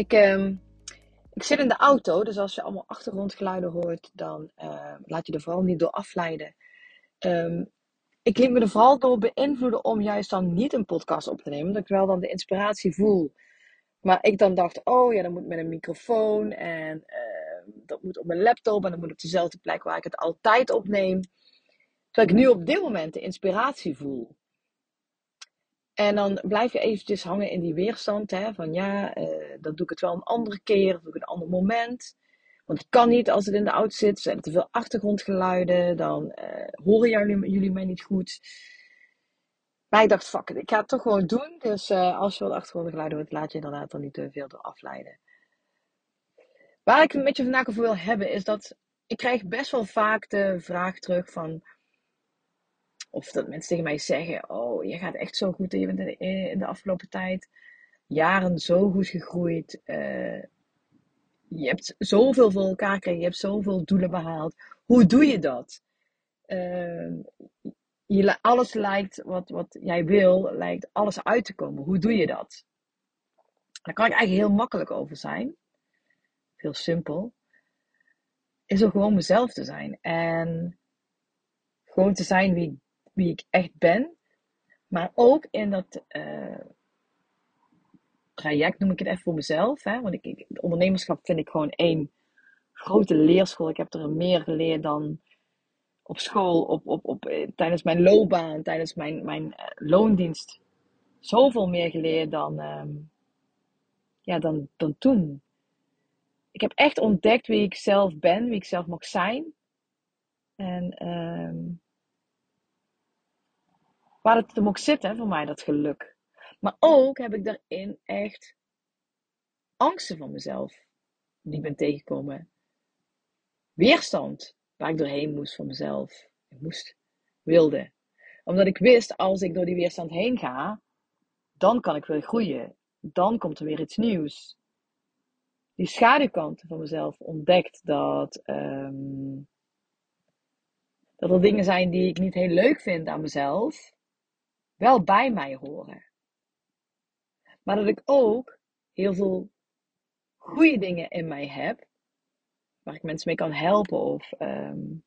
Ik, ehm, ik zit in de auto, dus als je allemaal achtergrondgeluiden hoort, dan uh, laat je er vooral niet door afleiden. Ehm, ik liet me er vooral door beïnvloeden om juist dan niet een podcast op te nemen, omdat ik wel dan de inspiratie voel. Maar ik dan dacht, oh ja, dat moet met een microfoon en uh, dat moet op mijn laptop en dat moet op dezelfde plek waar ik het altijd opneem. Terwijl ik nu op dit moment de inspiratie voel. En dan blijf je eventjes hangen in die weerstand. Hè, van ja, uh, dan doe ik het wel een andere keer. Of doe ik een ander moment. Want het kan niet als het in de auto zit. Er zijn te veel achtergrondgeluiden. Dan uh, horen jullie, mij niet goed. Maar ik dacht, fuck it, ik ga het toch gewoon doen. Dus uh, als je wat achtergrondgeluiden hoort, laat je inderdaad dan niet te veel door afleiden. Waar ik het met je vandaag over wil hebben, is dat ik krijg best wel vaak de vraag terug van of dat mensen tegen mij zeggen: Oh, je gaat echt zo goed. Je bent in de afgelopen tijd jaren zo goed gegroeid. Uh, je hebt zoveel voor elkaar gekregen. Je hebt zoveel doelen behaald. Hoe doe je dat? Uh, je, alles lijkt wat, wat jij wil, lijkt alles uit te komen. Hoe doe je dat? Daar kan ik eigenlijk heel makkelijk over zijn. Heel simpel. Is er gewoon mezelf te zijn. En gewoon te zijn wie wie ik echt ben. Maar ook in dat uh, traject noem ik het even voor mezelf. Hè? Want ik, ik, ondernemerschap vind ik gewoon één grote leerschool. Ik heb er meer geleerd dan op school, op, op, op, eh, tijdens mijn loopbaan, tijdens mijn, mijn uh, loondienst. Zoveel meer geleerd dan, um, ja, dan, dan toen. Ik heb echt ontdekt wie ik zelf ben, wie ik zelf mag zijn. En um, waar het hem ook zit, hè, voor mij, dat geluk. Maar ook heb ik daarin echt angsten van mezelf, die ik ben tegengekomen. Weerstand, waar ik doorheen moest van mezelf. Ik moest, wilde. Omdat ik wist, als ik door die weerstand heen ga, dan kan ik weer groeien. Dan komt er weer iets nieuws. Die schaduwkanten van mezelf ontdekt dat, um, dat er dingen zijn die ik niet heel leuk vind aan mezelf wel bij mij horen. Maar dat ik ook heel veel goede dingen in mij heb, waar ik mensen mee kan helpen of um,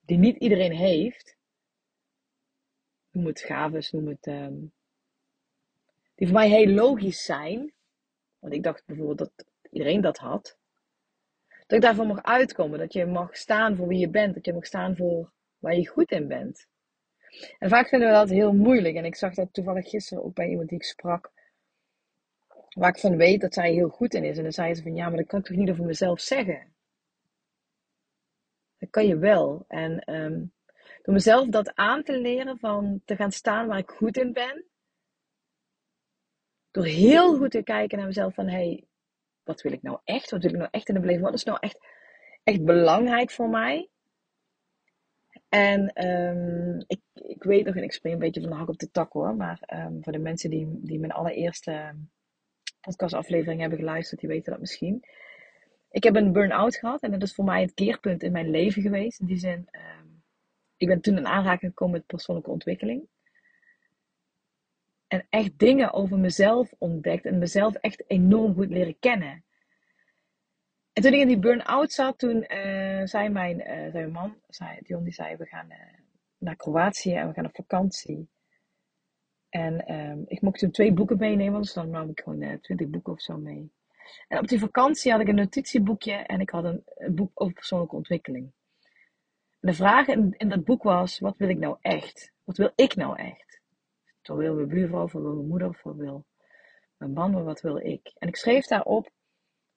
die niet iedereen heeft. Noem het gaves, noem het. Um, die voor mij heel logisch zijn. Want ik dacht bijvoorbeeld dat iedereen dat had. Dat ik daarvoor mag uitkomen. Dat je mag staan voor wie je bent. Dat je mag staan voor waar je goed in bent. En vaak vinden we dat heel moeilijk. En ik zag dat toevallig gisteren ook bij iemand die ik sprak. Waar ik van weet dat zij heel goed in is. En dan zei ze van ja, maar dat kan ik toch niet over mezelf zeggen. Dat kan je wel. En um, door mezelf dat aan te leren van te gaan staan waar ik goed in ben. Door heel goed te kijken naar mezelf van hé, hey, wat wil ik nou echt? Wat wil ik nou echt in de beleving? Wat is nou echt, echt belangrijk voor mij? En um, ik, ik weet nog, en ik spring een beetje van de hak op de tak hoor, maar um, voor de mensen die, die mijn allereerste podcastaflevering hebben geluisterd, die weten dat misschien. Ik heb een burn-out gehad en dat is voor mij het keerpunt in mijn leven geweest. In die zin, um, ik ben toen in aanraking gekomen met persoonlijke ontwikkeling. En echt dingen over mezelf ontdekt en mezelf echt enorm goed leren kennen. En toen ik in die burn-out zat, toen uh, zei, mijn, uh, zei mijn man, zei, Dion, die zei, we gaan uh, naar Kroatië en we gaan op vakantie. En um, ik mocht toen twee boeken meenemen, dus dan nam ik gewoon twintig boeken of zo mee. En op die vakantie had ik een notitieboekje en ik had een, boek over persoonlijke ontwikkeling. De vraag in, in, dat boek was, wat wil ik nou echt? Wat wil ik nou echt? Wat wil mijn buurvrouw, wat wil mijn moeder, wat wil mijn man, wat wil ik? En ik schreef daarop,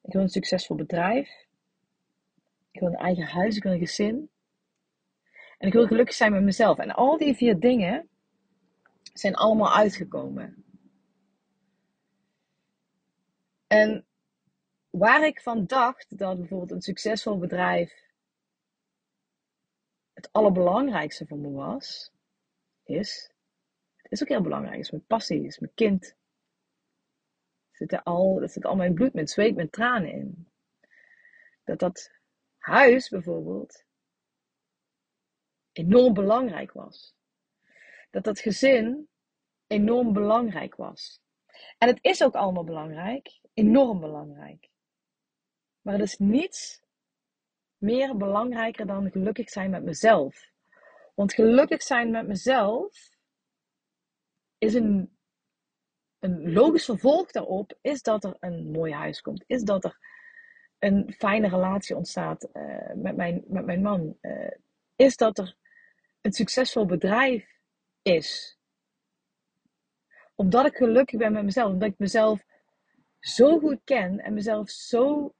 ik wil een succesvol bedrijf. Ik wil een eigen huis, ik wil een gezin. En ik wil gelukkig zijn met mezelf. En al die vier dingen zijn allemaal uitgekomen. En waar ik van dacht dat bijvoorbeeld een succesvol bedrijf het allerbelangrijkste voor me was, is, het is ook heel belangrijk, is mijn passie, is mijn kind. Zit al, er zit al mijn bloed, mijn zweet, mijn tranen in. Dat dat huis bijvoorbeeld enorm belangrijk was. Dat dat gezin enorm belangrijk was. En het is ook allemaal belangrijk, enorm belangrijk. Maar het is niets meer belangrijker dan gelukkig zijn met mezelf. Want gelukkig zijn met mezelf is een, een logisch vervolg daarop, is dat er een mooi huis komt. Is dat er een fijne relatie ontstaat uh, met, mijn, met mijn man. Uh, is dat er een succesvol bedrijf is. Omdat ik gelukkig ben met mezelf. Omdat ik mezelf zo goed ken en mezelf zo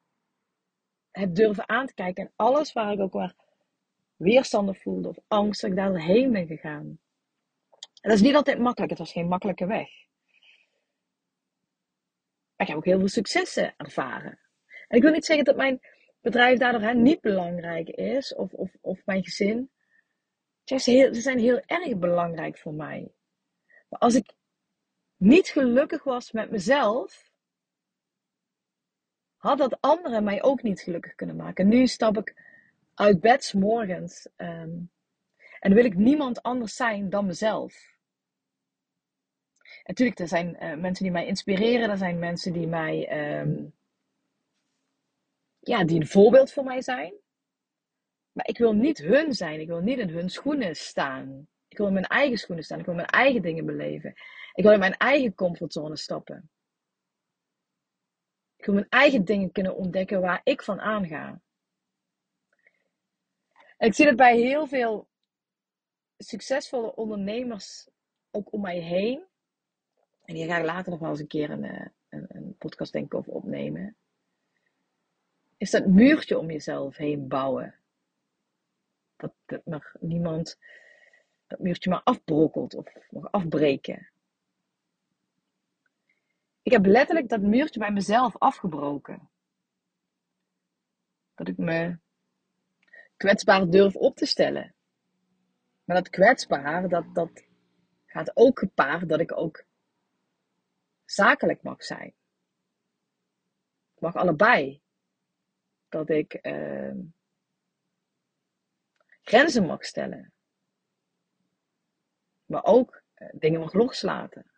heb durven aan te kijken. En alles waar ik ook maar weerstanden voelde of angst, dat ik daar doorheen ben gegaan. En dat is niet altijd makkelijk. Het was geen makkelijke weg. Ik heb ook heel veel successen ervaren. En ik wil niet zeggen dat mijn bedrijf daardoor hè, niet belangrijk is, of, of, of mijn gezin. Ze zijn heel erg belangrijk voor mij. Maar als ik niet gelukkig was met mezelf, had dat anderen mij ook niet gelukkig kunnen maken. Nu stap ik uit bed morgens um, en wil ik niemand anders zijn dan mezelf. Natuurlijk, er zijn uh, mensen die mij inspireren, er zijn mensen die mij, um, ja, die een voorbeeld voor mij zijn. Maar ik wil niet hun zijn, ik wil niet in hun schoenen staan. Ik wil in mijn eigen schoenen staan, ik wil mijn eigen dingen beleven. Ik wil in mijn eigen comfortzone stappen. Ik wil mijn eigen dingen kunnen ontdekken waar ik van aanga. Ik zie dat bij heel veel succesvolle ondernemers ook om mij heen. En hier ga ik later nog wel eens een keer een, eh, een, een podcast denk ik over opnemen. Is dat muurtje om jezelf heen bouwen. Dat, dat mag niemand dat muurtje maar afbrokkelt of mag afbreken. Ik heb letterlijk dat muurtje bij mezelf afgebroken. Dat ik me kwetsbaar durf op te stellen. Maar dat kwetsbaar, dat, dat gaat ook gepaard dat ik ook zakelijk mag zijn. Ik mag allebei. Dat ik uh, grenzen mag stellen. Maar ook uh, dingen mag loslaten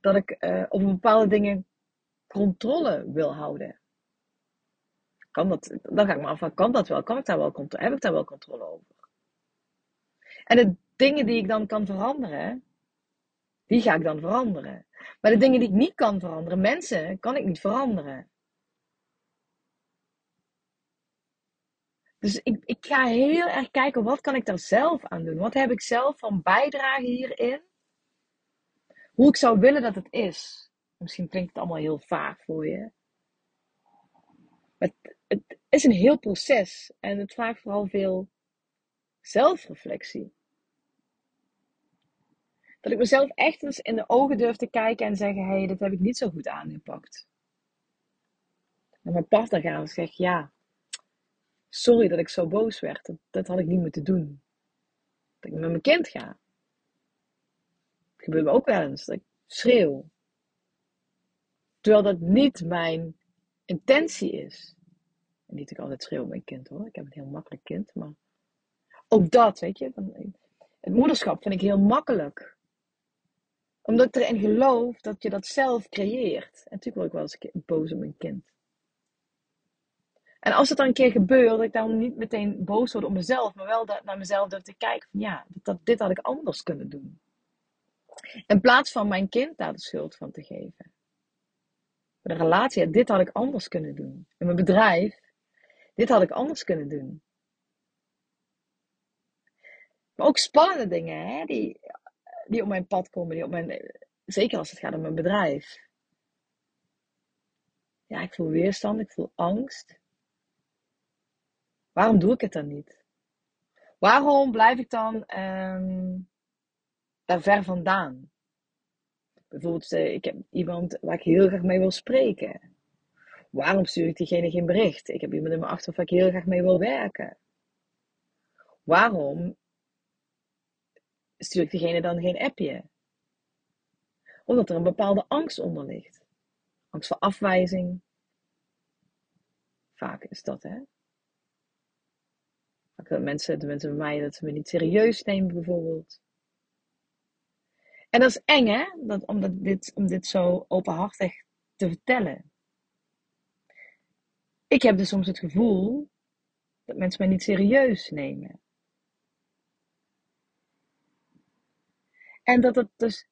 dat ik uh, op bepaalde dingen controle wil houden. Kan dat, dan ga ik me afvragen, kan dat wel? Kan wel heb ik daar wel controle over? En de dingen die ik dan kan veranderen, die ga ik dan veranderen. Maar de dingen die ik niet kan veranderen, mensen, kan ik niet veranderen. Dus ik, ik ga heel erg kijken, wat kan ik daar zelf aan doen? Wat heb ik zelf van bijdrage hierin? hoe ik zou willen dat het is. Misschien klinkt het allemaal heel vaag voor je. Maar het, het is een heel proces en het vraagt vooral veel zelfreflectie. Dat ik mezelf echt eens in de ogen durf te kijken en zeggen: hé, hey, dit heb ik niet zo goed aangepakt. En mijn partner gaat en zegt: ja, sorry dat ik zo boos werd. Dat, dat had ik niet moeten doen. Dat ik met mijn kind ga. Het gebeurt me ook wel eens dat ik schreeuw. Terwijl dat niet mijn intentie is. En niet dat ik altijd schreeuw met mijn kind hoor. Ik heb een heel makkelijk kind. Maar ook dat, weet je. Het moederschap vind ik heel makkelijk. Omdat ik erin geloof dat je dat zelf creëert. En natuurlijk word ik wel eens boos op mijn kind. En als het dan een keer gebeurt, dat ik dan niet meteen boos word op mezelf, maar wel naar mezelf durf te kijken van ja, dat, dit had ik anders kunnen doen. In plaats van mijn kind daar de schuld van te geven. De relatie, dit had ik anders kunnen doen. In mijn bedrijf, dit had ik anders kunnen doen. Maar ook spannende dingen, hè, die, die op mijn pad komen, die op mijn, zeker als het gaat om mijn bedrijf. Ja, ik voel weerstand, ik voel angst. Waarom doe ik het dan niet? Waarom blijf ik dan um, daar ver vandaan. Bijvoorbeeld, eh, ik heb iemand waar ik heel graag mee wil spreken. Waarom stuur ik diegene geen bericht? Ik heb iemand in mijn achterhoofd waar ik heel graag mee wil werken. Waarom stuur ik diegene dan geen appje? Omdat er een bepaalde angst onder ligt. Angst voor afwijzing. Vaak is dat, hè? Vaak dat mensen, de mensen bij mij, dat ze me niet serieus nemen, bijvoorbeeld. En dat is eng, hè? Dat, dit, om dit zo openhartig te vertellen. Ik heb dus soms het gevoel dat mensen mij niet serieus nemen. En dat het dus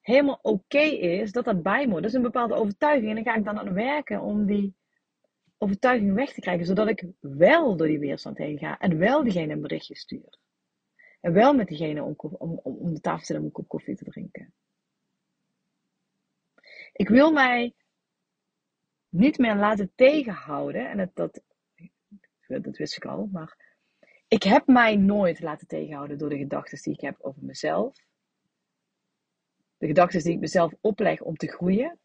helemaal oké is dat dat bij moet. Dat is een bepaalde overtuiging. En dan ga ik dan aan werken om die overtuiging weg te krijgen, zodat ik wel door die weerstand heen ga en wel diegene een berichtje stuur. En wel met diegene om, om, om de tafel te zitten om een kop koffie te drinken. Ik wil mij niet meer laten tegenhouden. En dat, dat wist ik al, maar ik heb mij nooit laten tegenhouden door de gedachten die ik heb over mezelf. De gedachten die ik mezelf opleg om te groeien.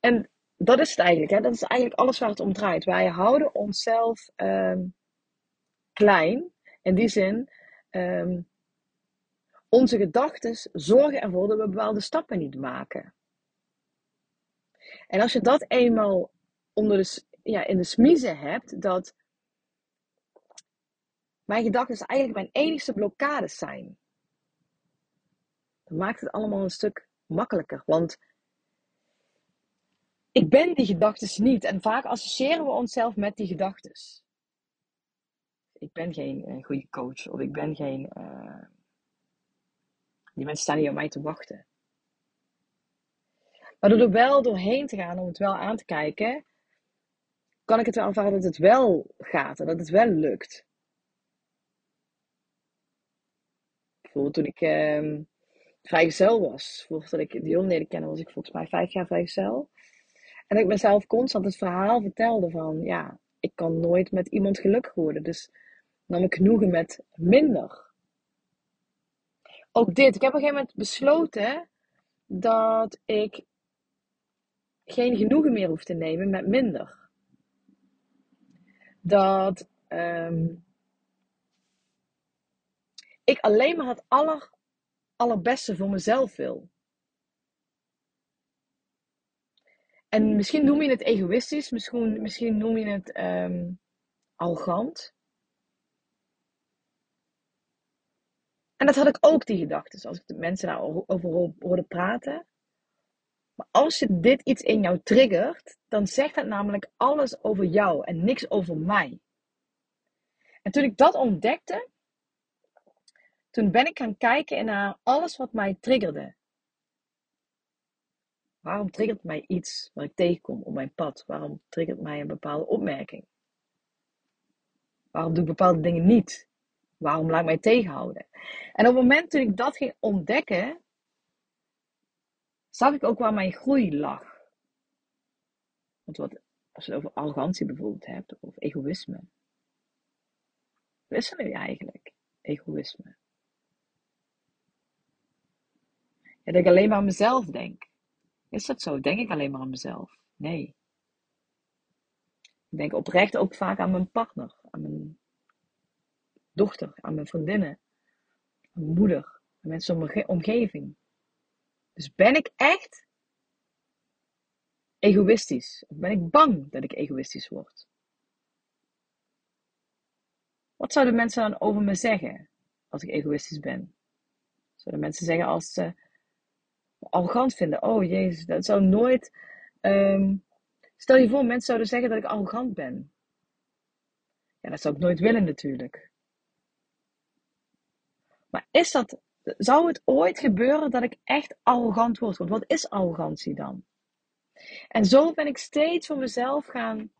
En dat is het eigenlijk. Hè? Dat is eigenlijk alles waar het om draait. Wij houden onszelf ehm, klein. In die zin, um, onze gedachten zorgen ervoor dat we bepaalde stappen niet maken. En als je dat eenmaal onder de, ja, in de smiezen hebt, dat mijn gedachten eigenlijk mijn enigste blokkades zijn, dan maakt het allemaal een stuk makkelijker. Want ik ben die gedachten niet. En vaak associëren we onszelf met die gedachten. Ik ben geen uh, goede coach of ik ben geen. Uh, die mensen staan hier op mij te wachten. Maar door er wel doorheen te gaan, om het wel aan te kijken, kan ik het wel ervaren dat het wel gaat en dat het wel lukt. Toen ik uh, vrijgezel was, voordat ik Dion leerde kennen, was ik volgens mij vijf jaar vrijgezel. En ik mezelf constant het verhaal vertelde van, ja, ik kan nooit met iemand gelukkig worden. Dus nam ik genoegen met minder. Ook dit. Ik heb op een gegeven moment besloten dat ik geen genoegen meer hoef te nemen met minder. Dat um, ik alleen maar het aller, allerbeste voor mezelf wil. En misschien noem je het egoïstisch, misschien, misschien noem je het um, arrogant. En dat had ik ook, die gedachten, als ik de mensen daarover hoorde praten. Maar als je dit iets in jou triggert, dan zegt het namelijk alles over jou en niks over mij. En toen ik dat ontdekte, toen ben ik gaan kijken naar alles wat mij triggerde. Waarom triggert mij iets wat ik tegenkom op mijn pad? Waarom triggert mij een bepaalde opmerking? Waarom doe ik bepaalde dingen niet? Waarom laat ik mij tegenhouden? En op het moment toen ik dat ging ontdekken, zag ik ook waar mijn groei lag. Want wat, als je het over arrogantie bijvoorbeeld hebt, of egoïsme. Wat is er nu eigenlijk? Egoïsme. Ja, dat ik alleen maar aan mezelf denk. Is dat zo? Denk ik alleen maar aan mezelf? Nee. Ik denk oprecht ook vaak aan mijn partner, aan mijn dochter, aan mijn vriendinnen, aan mijn moeder, aan mensen in mijn omgeving. Dus ben ik echt egoïstisch? Of ben ik bang dat ik egoïstisch word? Wat zouden mensen dan over me zeggen als ik egoïstisch ben? Zouden mensen zeggen als ze arrogant vinden? Oh jezus, dat zou nooit. Um, stel je voor, mensen zouden zeggen dat ik arrogant ben. Ja, dat zou ik nooit willen natuurlijk. Maar is dat zou het ooit gebeuren dat ik echt arrogant word? Want wat is arrogantie dan? En zo ben ik steeds voor mezelf gaan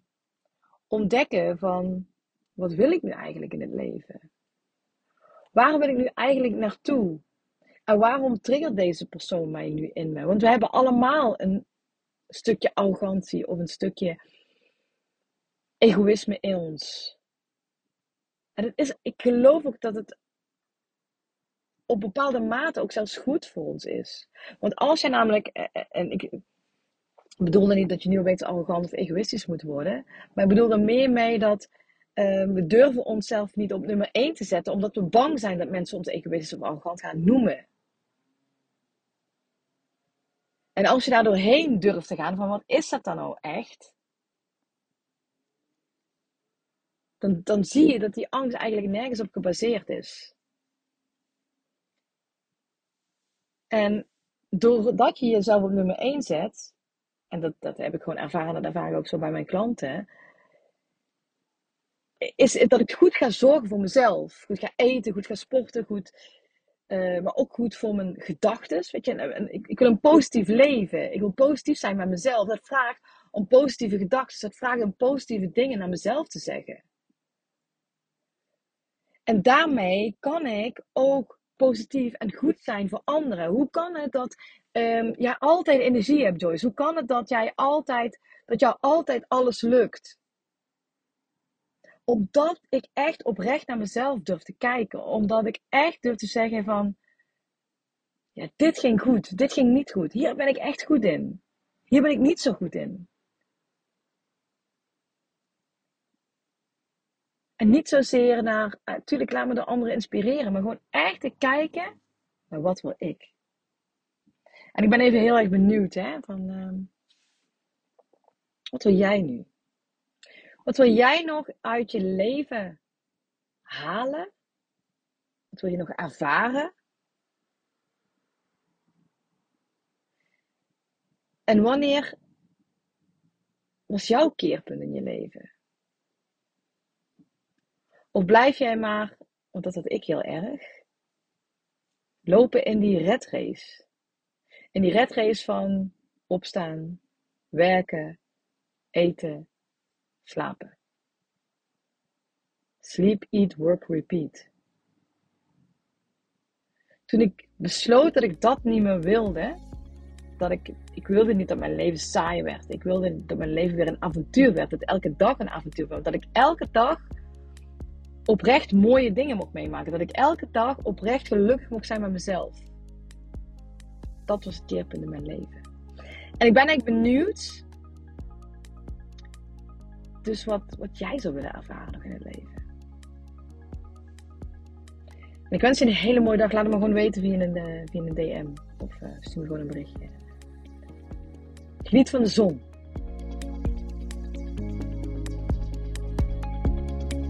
ontdekken van wat wil ik nu eigenlijk in het leven? Waar wil ik nu eigenlijk naartoe? En waarom triggert deze persoon mij nu in me? Want we hebben allemaal een stukje arrogantie of een stukje egoïsme in ons. En het is, ik geloof ook dat het op bepaalde mate ook zelfs goed voor ons is. Want als jij namelijk, eh, eh, en ik bedoelde niet dat je nu opeens arrogant of egoïstisch moet worden, maar ik bedoel er meer mee dat uh, we durven onszelf niet op nummer 1 te zetten, omdat we bang zijn dat mensen ons egoïstisch of arrogant gaan noemen. En als je daar doorheen durft te gaan, van wat is dat dan nou echt? Dan, dan zie je dat die angst eigenlijk nergens op gebaseerd is. En doordat je jezelf op nummer 1 zet, en dat, dat heb ik gewoon ervaren, dat ervaar ik ook zo bij mijn klanten, is dat ik goed ga zorgen voor mezelf. Goed ga eten, goed ga sporten, goed, uh, maar ook goed voor mijn gedachten. Weet je, en, ik, ik, wil een positief leven. Ik wil positief zijn met mezelf. Dat vraagt om positieve gedachten. Dat vraagt om positieve dingen naar mezelf te zeggen. En daarmee kan ik ook positief en goed zijn voor anderen. Hoe kan het dat um, jij altijd energie hebt, Joyce? Hoe kan het dat jij altijd, dat jou altijd alles lukt? Omdat ik echt oprecht naar mezelf durf te kijken. Omdat ik echt durf te zeggen van, ja, dit ging goed, dit ging niet goed. Hier ben ik echt goed in. Hier ben ik niet zo goed in. En niet zozeer naar, natuurlijk laat me de anderen inspireren, maar gewoon echt te kijken wat wil ik. En ik ben even heel erg benieuwd, hè, van uh, wat wil jij nu? Wat wil jij nog uit je leven halen? Wat wil je nog ervaren? En wanneer was jouw keerpunt in je leven? Of blijf jij maar, want dat had ik heel erg, lopen in die red race? In die red race van opstaan, werken, eten, slapen. Sleep, eat, work, repeat. Toen ik besloot dat ik dat niet meer wilde, dat ik, ik wilde niet dat mijn leven saai werd. Ik wilde dat mijn leven weer een avontuur werd. Dat elke dag een avontuur werd. Dat ik elke dag oprecht mooie dingen mocht meemaken. Dat ik elke dag oprecht gelukkig mocht zijn met mezelf. Dat was het keerpunt in mijn leven. En ik ben eigenlijk benieuwd. Dus wat, wat jij zou willen ervaren in het leven. En ik wens je een hele mooie dag. Laat me gewoon weten via een, uh, via DM. Of uh, stuur me gewoon een berichtje. Geniet van de zon.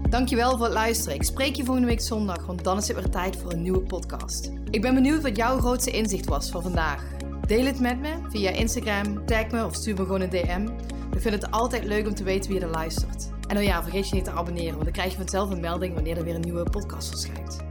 Dankjewel voor het luisteren. Ik spreek je volgende week zondag, want dan is het weer tijd voor een nieuwe podcast. Ik ben benieuwd wat jouw grootste inzicht was voor vandaag. Deel het met me via Instagram, tag me of stuur me gewoon een DM. Ik vind het altijd leuk om te weten wie er luistert. En oh ja, vergeet je niet te abonneren, want dan krijg je vanzelf een melding wanneer er weer een nieuwe podcast verschijnt.